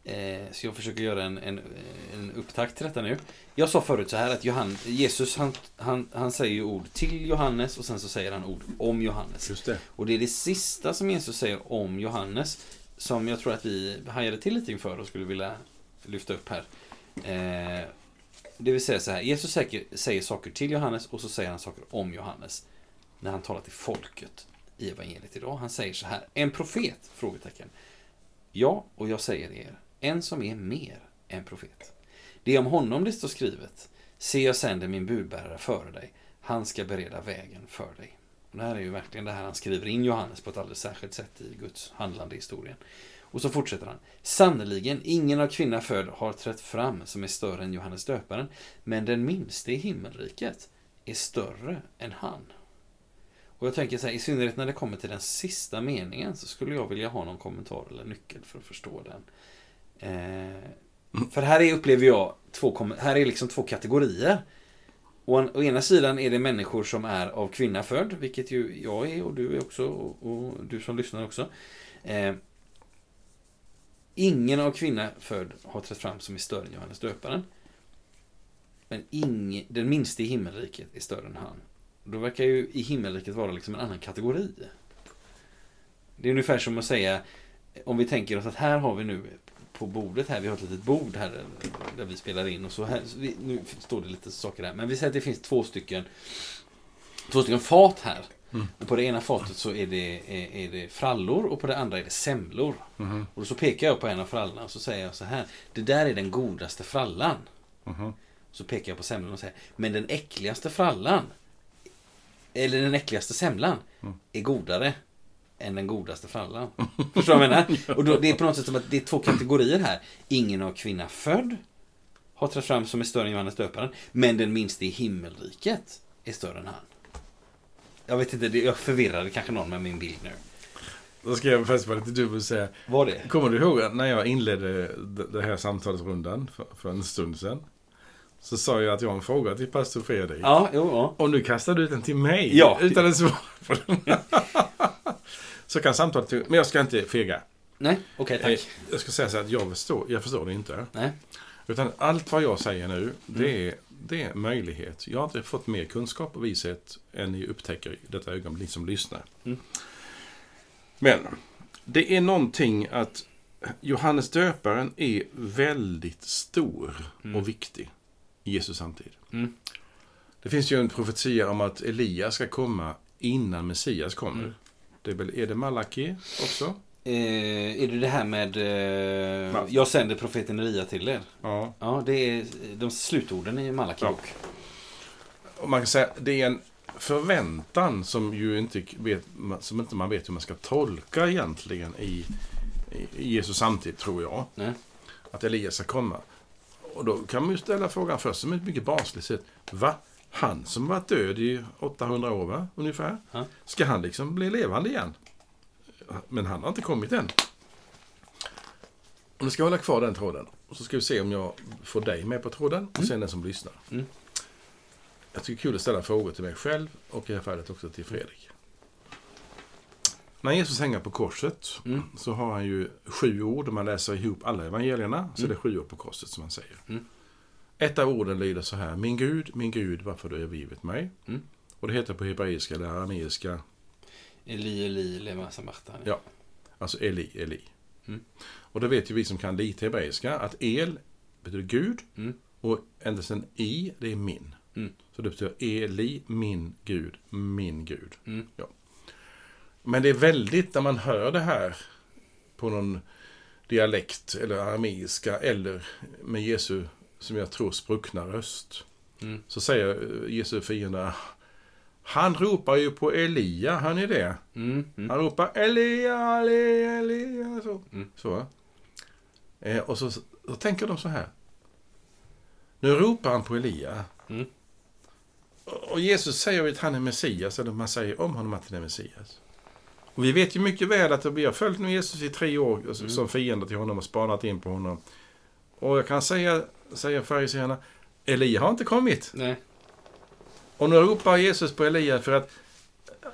Eh, så jag försöker göra en, en, en upptakt till detta nu. Jag sa förut så här att Johan, Jesus han, han, han säger ju ord till Johannes och sen så säger han ord om Johannes. Just det. Och det är det sista som Jesus säger om Johannes som jag tror att vi hajade till lite inför och skulle vilja lyfta upp här. Eh, det vill säga så här, Jesus säger, säger saker till Johannes och så säger han saker om Johannes när han talar till folket i evangeliet idag. Han säger så här, en profet? Frågetecken. Ja, och jag säger er, en som är mer än profet. Det är om honom det står skrivet, se jag sänder min budbärare före dig, han ska bereda vägen för dig. Och det här är ju verkligen det här han skriver in Johannes på ett alldeles särskilt sätt i Guds handlande i historien. Och så fortsätter han. Sannerligen, ingen av kvinna född har trätt fram som är större än Johannes döparen, men den minste i himmelriket är större än han. Och jag tänker så här, i synnerhet när det kommer till den sista meningen så skulle jag vilja ha någon kommentar eller nyckel för att förstå den. Eh, för här är, upplever jag två, här är liksom två kategorier. Å, å ena sidan är det människor som är av kvinna född, vilket ju jag är och du är också och, och du som lyssnar också. Eh, ingen av kvinna född har trätt fram som är större än Johannes döparen. Men ing, den minste i himmelriket är större än han. Då verkar ju i himmelriket vara liksom en annan kategori. Det är ungefär som att säga, om vi tänker oss att här har vi nu på bordet här, vi har ett litet bord här där vi spelar in och så här, så vi, nu står det lite saker här, men vi säger att det finns två stycken två stycken fat här. Mm. Och på det ena fatet så är det, är, är det frallor och på det andra är det semlor. Mhm, Och så pekar jag på en av frallorna och så säger jag så här, det där är den godaste frallan. mhm. Så pekar jag på semlan och säger, men den äckligaste frallan, eller den äckligaste semlan, Mm. är godare än den godaste frallan. Förstår du vad jag menar? Och då, det är på något sätt som att det är två kategorier här. Ingen av kvinna född har trätt fram som är större än Johannes döparen, men den minste i himmelriket är större än han. Jag vet inte, jag förvirrade kanske någon med min bild nu. Då ska jag faktiskt vara lite dum och säga. Var det? Kommer du ihåg när jag inledde d- det här samtalsrundan för, för en stund sedan? så sa jag att jag har en fråga till pastor Fredrik. Ja, jo, ja. Och nu kastar du ut den till mig Ja. utan att svara på den. så kan samtalet... Men jag ska inte fega. Nej, okej, Eh, tack. Jag ska säga så att jag förstår, jag förstår det inte. Nej. Utan allt vad jag säger nu, Mm. det är, det är möjlighet. Jag har inte fått mer kunskap och vishet än ni upptäcker i detta ögonblick som lyssnar. Mm. Men det är någonting att Johannes döparen är väldigt stor och viktig i Jesus samtid. Mm. Det finns ju en profetia om att Elias ska komma innan Messias kommer. Det är, väl, är det Malaki också? Eh, är det det här med... Eh, jag sänder profeten Elia till er. Ja. Ja, det är de slutorden i Malaki Ja. bok. Och man kan säga det är en förväntan som ju inte vet, som inte man vet hur man ska tolka egentligen i, i Jesus samtid, tror jag. Nej. Att Elias ska komma. Och då kan man ju ställa frågan först som ett mycket barnsligt sätt. Va? Han som varit död i 800 år, va? Ungefär. Ja. Ska han liksom bli levande igen? Men han har inte kommit än. Nu ska jag hålla kvar den tråden. Och så ska vi se om jag får dig med på tråden och sen den som lyssnar. Mm. Jag tycker det är kul att ställa frågor till mig själv och i det här fallet också till Fredrik. När Jesus hänger på korset Mm. så har han ju sju ord. Om man läser ihop alla evangelierna så är det sju ord på korset som man säger. Ett av orden lyder så här. Min Gud, min Gud, varför har du övergivit mig? Mm. Och det heter på hebreiska eller arameiska, Eli, Eli, lema samachthani. Ja. alltså Eli, Eli. Mm. Och då vet ju vi som kan lite hebreiska att el betyder Gud Mm. och ändelsen i, det är min. Mm. Så det betyder Eli, min Gud, min Gud. Mm. Ja. Men det är väldigt, när man hör det här på någon dialekt eller arameiska eller med Jesu, som jag tror, spruckna röst. Mm. Så säger Jesu fiender, han ropar ju på Elia, hör ni det? Mm. Mm. Han ropar Elia, Elia, Elia. Så. Mm. så. Eh, och så, så tänker de så här. Nu ropar han på Elia. Mm. Och och Jesus säger att han är Messias, eller man säger om honom att han är Messias. Och vi vet ju mycket väl att vi har följt nu Jesus i tre år alltså, Mm. som fiender till honom och spanat in på honom. Och jag kan säga, säger fariséerna, Elia har inte kommit. Nej. Och nu ropar Jesus på Elia för att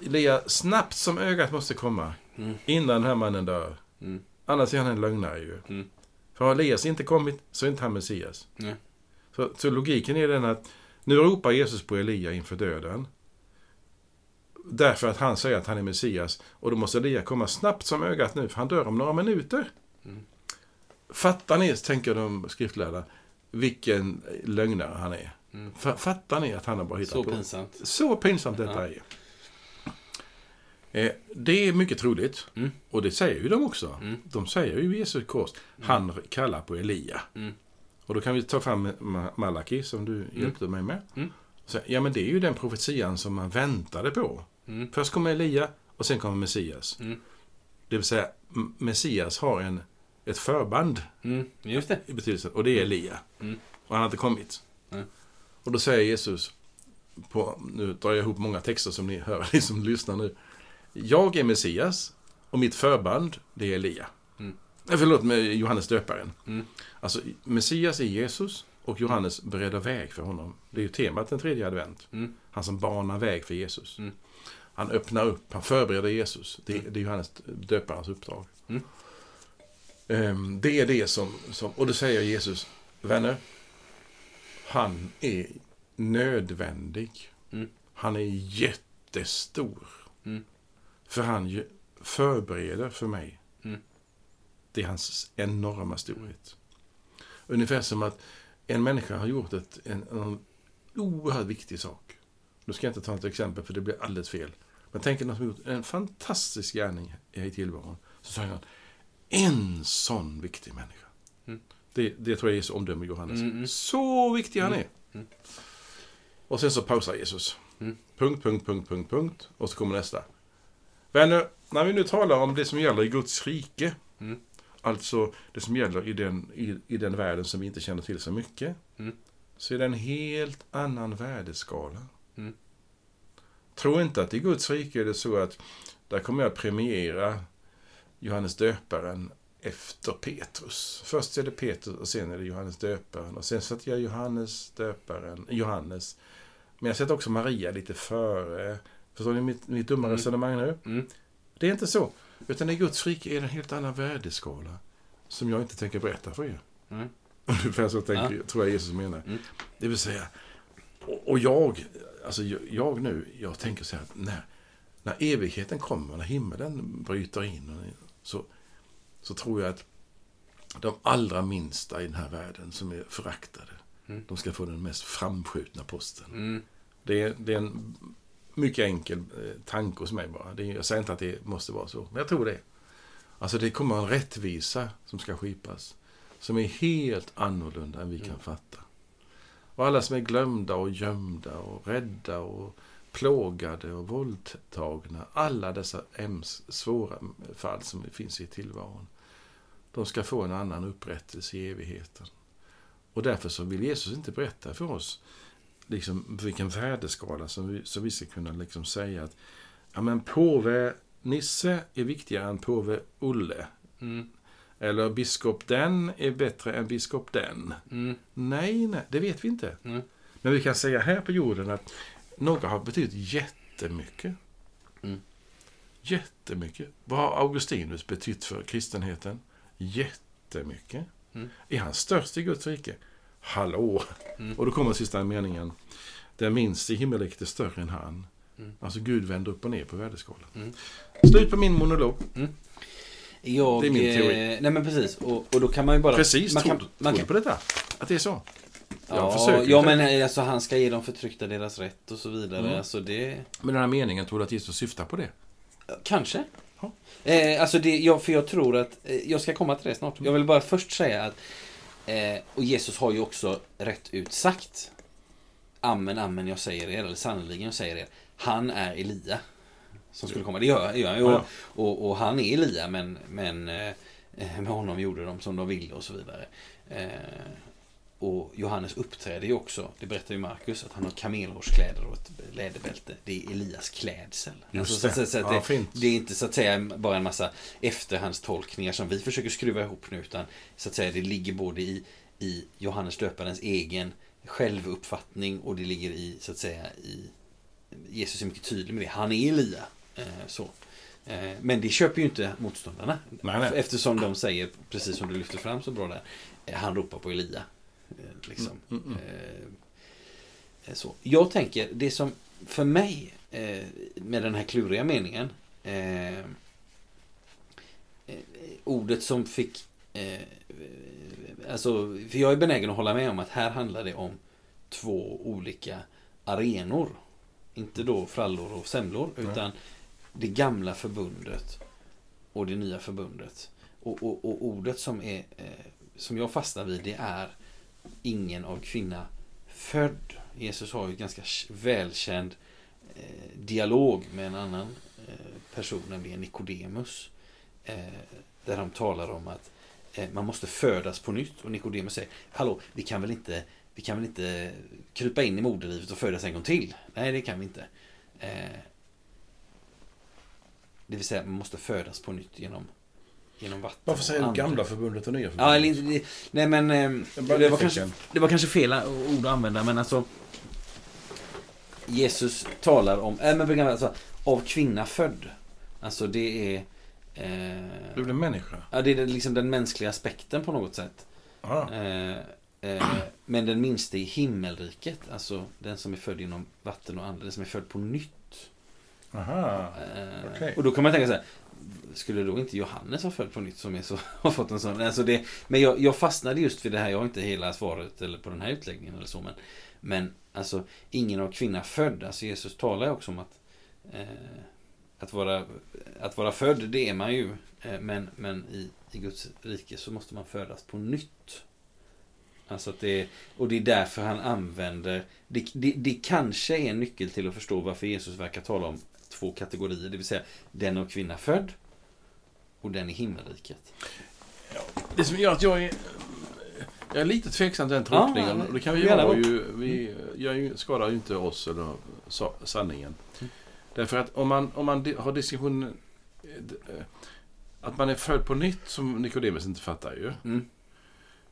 Elia snabbt som ögat måste komma Mm. innan den här mannen dör. Mm. Annars är han en lögnare ju. Mm. För har Elias inte kommit så är inte han Messias. Nej. Så, så logiken är den att nu ropar Jesus på Elia inför döden. Därför att han säger att han är Messias. Och då måste Elia komma snabbt som ögat nu, för han dör om några minuter. Mm. Fattar ni, tänker de skriftlärda, vilken lögnare han är? Mm. Fa- Fattar ni att han har bara hittat Så på? pinsamt. Så pinsamt detta Ja. är. Eh, det är mycket troligt. Mm. Och det säger ju de också. Mm. De säger ju i Jesu kors, han kallar på Elia. Mm. Och då kan vi ta fram Ma- Malaki som du hjälpte mig med. Mm. Så, ja men det är ju den profetian som man väntade på. Mm. Först kommer Elia och sen kommer Messias. Mm. Det vill säga, Messias har en, ett förband Mm. Just det. i betydelsen, och det är Elia. Mm. Och han har inte kommit. Nej. Och då säger Jesus, på, nu drar jag ihop många texter som ni hör, ni som lyssnar nu. Jag är Messias och mitt förband, det är Elia. Mm. Eh, Förlåt, med Johannes döparen. Mm. Alltså, Messias är Jesus och Johannes bereder väg för honom. Det är ju temat den tredje advent. Mm. Han som banar väg för Jesus. Mm. Han öppnar upp, han förbereder Jesus. Det, det är Johannes döparens uppdrag. Mm. Ehm, Det är det som, som, och då säger Jesus, vänner, han är nödvändig. Mm. Han är jättestor. Mm. För han förbereder för mig. Mm. Det är hans enorma storhet. Ungefär som att en människa har gjort ett, en, en oerhört viktig sak. Nu ska jag inte ta ett exempel för det blir alldeles fel. Men tänk er någon som har gjort en fantastisk gärning i tillvaron. Så säger han, en sån viktig människa. Mm. Det, det tror jag är så omdöme Johannes. Mm, mm. Så viktig han Mm, är. mm. Och sen så pausar Jesus. Mm. Punkt, punkt, punkt, punkt, punkt. Och så kommer nästa. Vänner, när vi nu talar om det som gäller i Guds rike. Mm. Alltså det som gäller i den, i, i den världen som vi inte känner till så mycket. Mm. Så är det en helt annan värdeskala. Mm. Tro inte att i Guds rike är det så att där kommer jag premiera Johannes döparen efter Petrus. Först är det Petrus och sen är det Johannes döparen. Och sen sätter jag Johannes döparen, Johannes. Men jag sätter också Maria lite före. Förstår ni mitt, mitt dumma Mm. resonemang nu? Mm. Det är inte så. Utan i Guds rike är det en helt annan värdeskala. Som jag inte tänker berätta för er. Mm. Ungefär så tänker, tror jag Jesus menar. Mm. Det vill säga, och, och jag, alltså jag, jag nu, jag tänker så här, att när, när evigheten kommer, när himmelen bryter in, så, så tror jag att de allra minsta i den här världen som är föraktade, Mm. de ska få den mest framskjutna posten. Mm. Det är, det är en mycket enkel eh, tanke hos mig bara. Det jag säger inte att det måste vara så, men jag tror det. Alltså det kommer en rättvisa som ska skipas. Som är helt annorlunda än vi kan fatta. Och alla som är glömda och gömda och rädda och plågade och våldtagna. Alla dessa ems, svåra fall som finns i tillvaron. De ska få en annan upprättelse i evigheten. Och därför så vill Jesus inte berätta för oss liksom, vilken värdeskala som vi, så vi ska kunna liksom säga att ja, men påve Nisse är viktigare än påve Olle. Mm. Eller biskop den är bättre än biskop den. Mm. Nej, nej, det vet vi inte. Mm. Men vi kan säga här på jorden att några har betytt jättemycket. Mm. Jättemycket. Vad har Augustinus betytt för kristenheten? Jättemycket. Mm. Är han störst i Guds rike? Hallå! Mm. Och då kommer sista meningen. Den minst i himmelriket är större än han. Mm. Alltså Gud vänder upp och ner på värdeskalan. Mm. Slut på min monolog. Jag, Det är min teori. eh, nej men precis. Och, och då kan man ju bara... Precis, man tror, kan, man tror kan, du på detta? Att det är så? Jag ja, försöker ja, men eh, alltså, han ska ge de förtryckta deras rätt och så vidare. Mm. Alltså det... Men den här meningen, tror du att Jesus syftar på det? Kanske. Ja. Eh, alltså det, ja, för jag tror att, eh, jag ska komma till det snart. Jag vill bara först säga att, eh, och Jesus har ju också rätt ut sagt, Amen, amen, jag säger er, eller sannerligen jag säger er, han är Elia. Som skulle komma, det gör, gör han ju. Ja, Och, och, och han är Elia, men, men eh, med honom gjorde de som de ville och så vidare. Och Johannes uppträder ju också, det berättar ju Markus, att han har kamelhårskläder och ett läderbälte. Det är Elias klädsel. Just så, så, så, att ja, det, fint. det är inte så att säga bara en massa efterhandstolkningar som vi försöker skruva ihop nu utan så att säga det ligger både i, i Johannes döparens egen självuppfattning och det ligger i så att säga i Jesus är mycket tydlig med det. Han är Elia. Eh, så. Eh, men det köper ju inte motståndarna. Nej, nej. Eftersom de säger, precis som du lyfter fram så bra där, eh, han ropar på Elia. Eh, liksom. Mm, mm, Eh, så. Jag tänker, det som för mig eh, med den här kluriga meningen eh, eh, ordet som fick eh, alltså, för jag är benägen att hålla med om att här handlar det om två olika arenor. Inte då frallor och semlor utan det gamla förbundet och det nya förbundet. Och, och, och ordet som, är, eh, som jag fastnar vid det är ingen av kvinna född. Jesus har ju ganska välkänd eh, dialog med en annan eh, person, nämligen Nikodemus. Eh, där de talar om att eh, man måste födas på nytt. Och Nikodemus säger, hallå, vi kan väl inte vi kan väl inte krypa in i moderlivet och födas en gång till? Nej, det kan vi inte. Eh, det vill säga, man måste födas på nytt genom, genom vatten. Varför säger du gamla förbundet och nya förbundet? Ja, eller inte, det- nej men... eh, Det var, nyfiken. kanske, det var kanske fel ord att använda, men alltså... Jesus talar om, äh, men alltså, av kvinna född. Alltså det är... Eh, Du blir människa. ja, det är liksom den mänskliga aspekten på något sätt. Ja. Eh, eh, men den minsta i himmelriket, alltså den som är född inom vatten och ande, den som är född på nytt. Aha. Okej. Och då kan man tänka så här, skulle då inte Johannes ha följt på nytt som är så, har fått en sån? Alltså det, men jag, jag fastnade just vid det här, jag har inte hela svaret eller på den här utläggningen eller så, men, men alltså ingen av kvinna född, alltså Jesus talar ju också om att eh, att vara, att vara född, det är man ju. Eh, Men, men i, i Guds rike så måste man födas på nytt. Alltså att det, och det är därför han använder, det, det, det kanske är en nyckel till att förstå varför Jesus verkar tala om två kategorier. Det vill säga den av kvinna född och den i himmelriket. Det som gör att jag är... Jag är lite tveksam till den tolkningen. ja, och det kan vi göra ju... Vi gör ju, skadar ju inte oss eller sa, sanningen. Mm. Därför att om man, om man har diskussionen... eh, att man är född på nytt som Nikodemus inte fattar ju. Mm.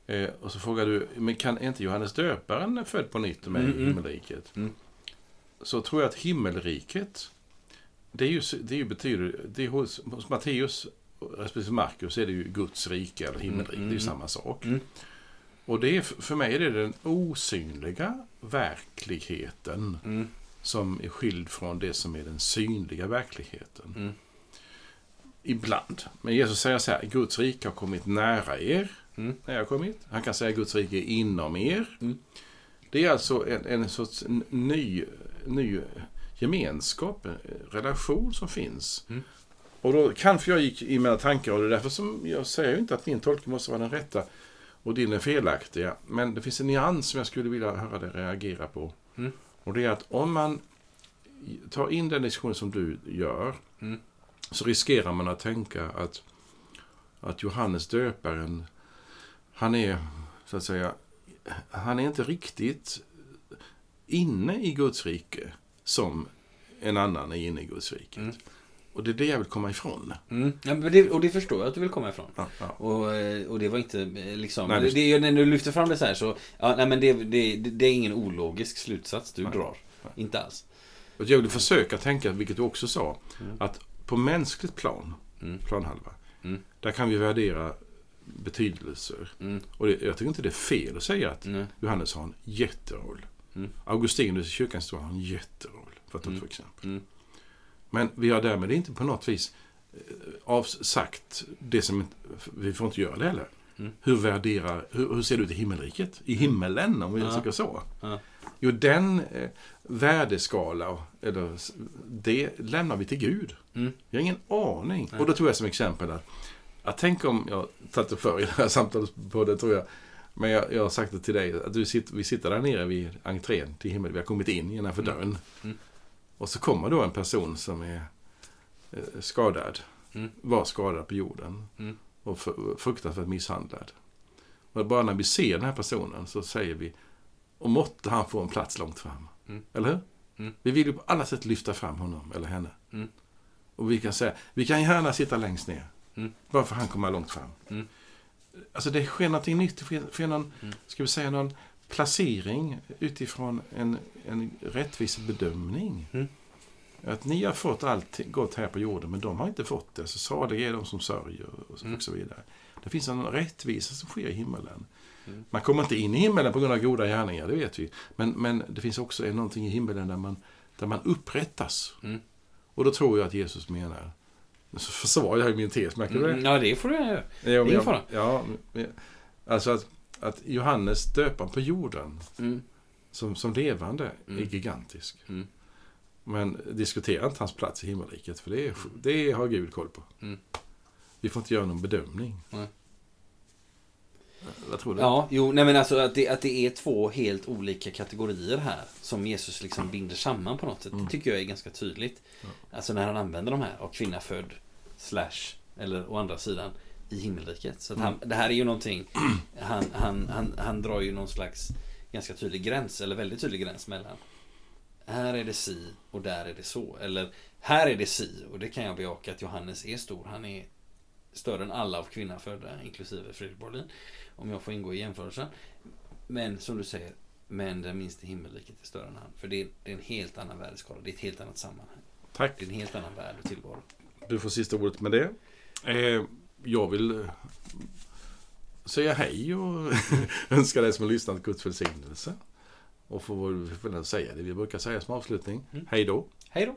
Eh, och så frågar du, men kan är inte Johannes döparen född på nytt med Mm, mm. himmelriket? Mm. Så tror jag att himmelriket, det är ju, det är ju betyder, det är hos, hos Matteus respektive Markus är det ju Guds rike eller himmelriket, Mm, det är ju mm, samma sak. Mm. Och det är, för mig är det den osynliga verkligheten Mm. som är skild från det som är den synliga verkligheten. Mm. Ibland. Men Jesus säger så här, Guds rike har kommit nära er. Mm. När jag har kommit. Han kan säga Guds rike är inom er. Det är alltså en, en sorts ny, ny gemenskap, en relation som finns. Mm. Och då kanske jag gick i mina tankar och det är därför som jag säger ju inte att min tolkning måste vara den rätta och din är felaktiga. Men det finns en nyans som jag skulle vilja höra dig reagera på. Mm. Och det är att om man tar in den diskussion som du gör Mm. så riskerar man att tänka att, att Johannes döparen, han är så att säga, han är inte riktigt inne i Guds rike som en annan är inne i Guds rike. Mm. Och det är det jag vill komma ifrån. Mm. Ja, det, och det förstår jag att du vill komma ifrån. Ja, ja. Och, eh, och det var inte eh, liksom... Nej, det, det- när du lyfter fram det så här så... Ja, nej, men det, det, det, är ingen ologisk slutsats du Nej. drar. Nej. Inte alls. Och jag vill försöka tänka, vilket du också sa, Mm. att på mänskligt plan, Mm. planhalva, Mm. där kan vi värdera betydelser. Mm. Och det, jag tycker inte det är fel att säga att. Johannes har en jätteroll. Mm. Augustinus i kyrkans historia har en jätteroll, för att ta Mm. två exempel. Mm. Men vi har därmed inte på något vis eh, avsagt det som vi får inte göra det heller. Mm. Hur värderar, hur, hur ser det ut i himmelriket? I himmelen, om vi Ja. så. Ja. Jo, den eh, värdeskala, eller, det lämnar vi till Gud. Mm. Jag har ingen aning. Nej. Och då tog jag som exempel att, att tänk om, jag tagit det förr i det här samtalet på det tror jag, men jag, jag har sagt det till dig, att du sitter, vi sitter där nere vid entrén till himmel, vi har kommit in innanför Mm. dörren. Mm. Och så kommer då en person som är eh, skadad, Mm. var skadad på jorden Mm. och fr- fruktansvärt misshandlad. Och bara när vi ser den här personen så säger vi, och måtte han få en plats långt fram. Mm. Eller hur? Mm. Vi vill ju på alla sätt lyfta fram honom eller henne. Mm. Och vi kan säga, vi kan gärna sitta längst ner. Mm. Bara för han kommer långt fram. Alltså det sker någonting nytt. Det sker, någon, Mm. ska vi säga någon placering utifrån en, en rättvis bedömning. Mm. Att ni har fått allt gott här på jorden, men de har inte fått det. Så saliga är de som sörjer och så, Mm. och så vidare. Det finns en rättvisa som sker i himmelen. Mm. Man kommer inte in i himmelen på grund av goda gärningar, det vet vi. Men, men det finns också någonting i himmelen där man, där man upprättas. Mm. Och då tror jag att Jesus menar, så försvarar jag min tes, märker du det? Mm. Ja, det får du göra. Ja, ingen jag- fara. Ja, alltså att, att Johannes döparen på jorden Mm. som, som levande Mm. är gigantisk. Mm. Men diskutera inte hans plats i himmelriket, för det, är, det har Gud koll på. Mm. Vi får inte göra någon bedömning. Nej. Vad tror du? Ja, jo, nej men alltså att det, att det är två helt olika kategorier här som Jesus liksom binder samman på något sätt. Mm. Det tycker jag är ganska tydligt. Ja. Alltså när han använder de här, av kvinna född, slash, eller å andra sidan, i himmelriket. Så att han, det här är ju någonting, han, han, han, han drar ju någon slags ganska tydlig gräns, eller väldigt tydlig gräns mellan här är det si och där är det så. Eller här är det si och det kan jag bejaka att Johannes är stor. Han är större än alla av kvinna födda, inklusive Fredrik Borlin. Om jag får ingå i jämförelsen. Men som du säger, men den minsta himmelriket är större än han. För det är, det är en helt annan värdeskala, det är ett helt annat sammanhang. Tack. Det är en helt annan värld och tillvaro. Du får sista ordet med det. Eh, jag vill eh, säga hej och önska dig som har lyssnat Guds välsignelse. Och får väl säga det vi brukar säga som avslutning. Mm. Hej då. Hej då!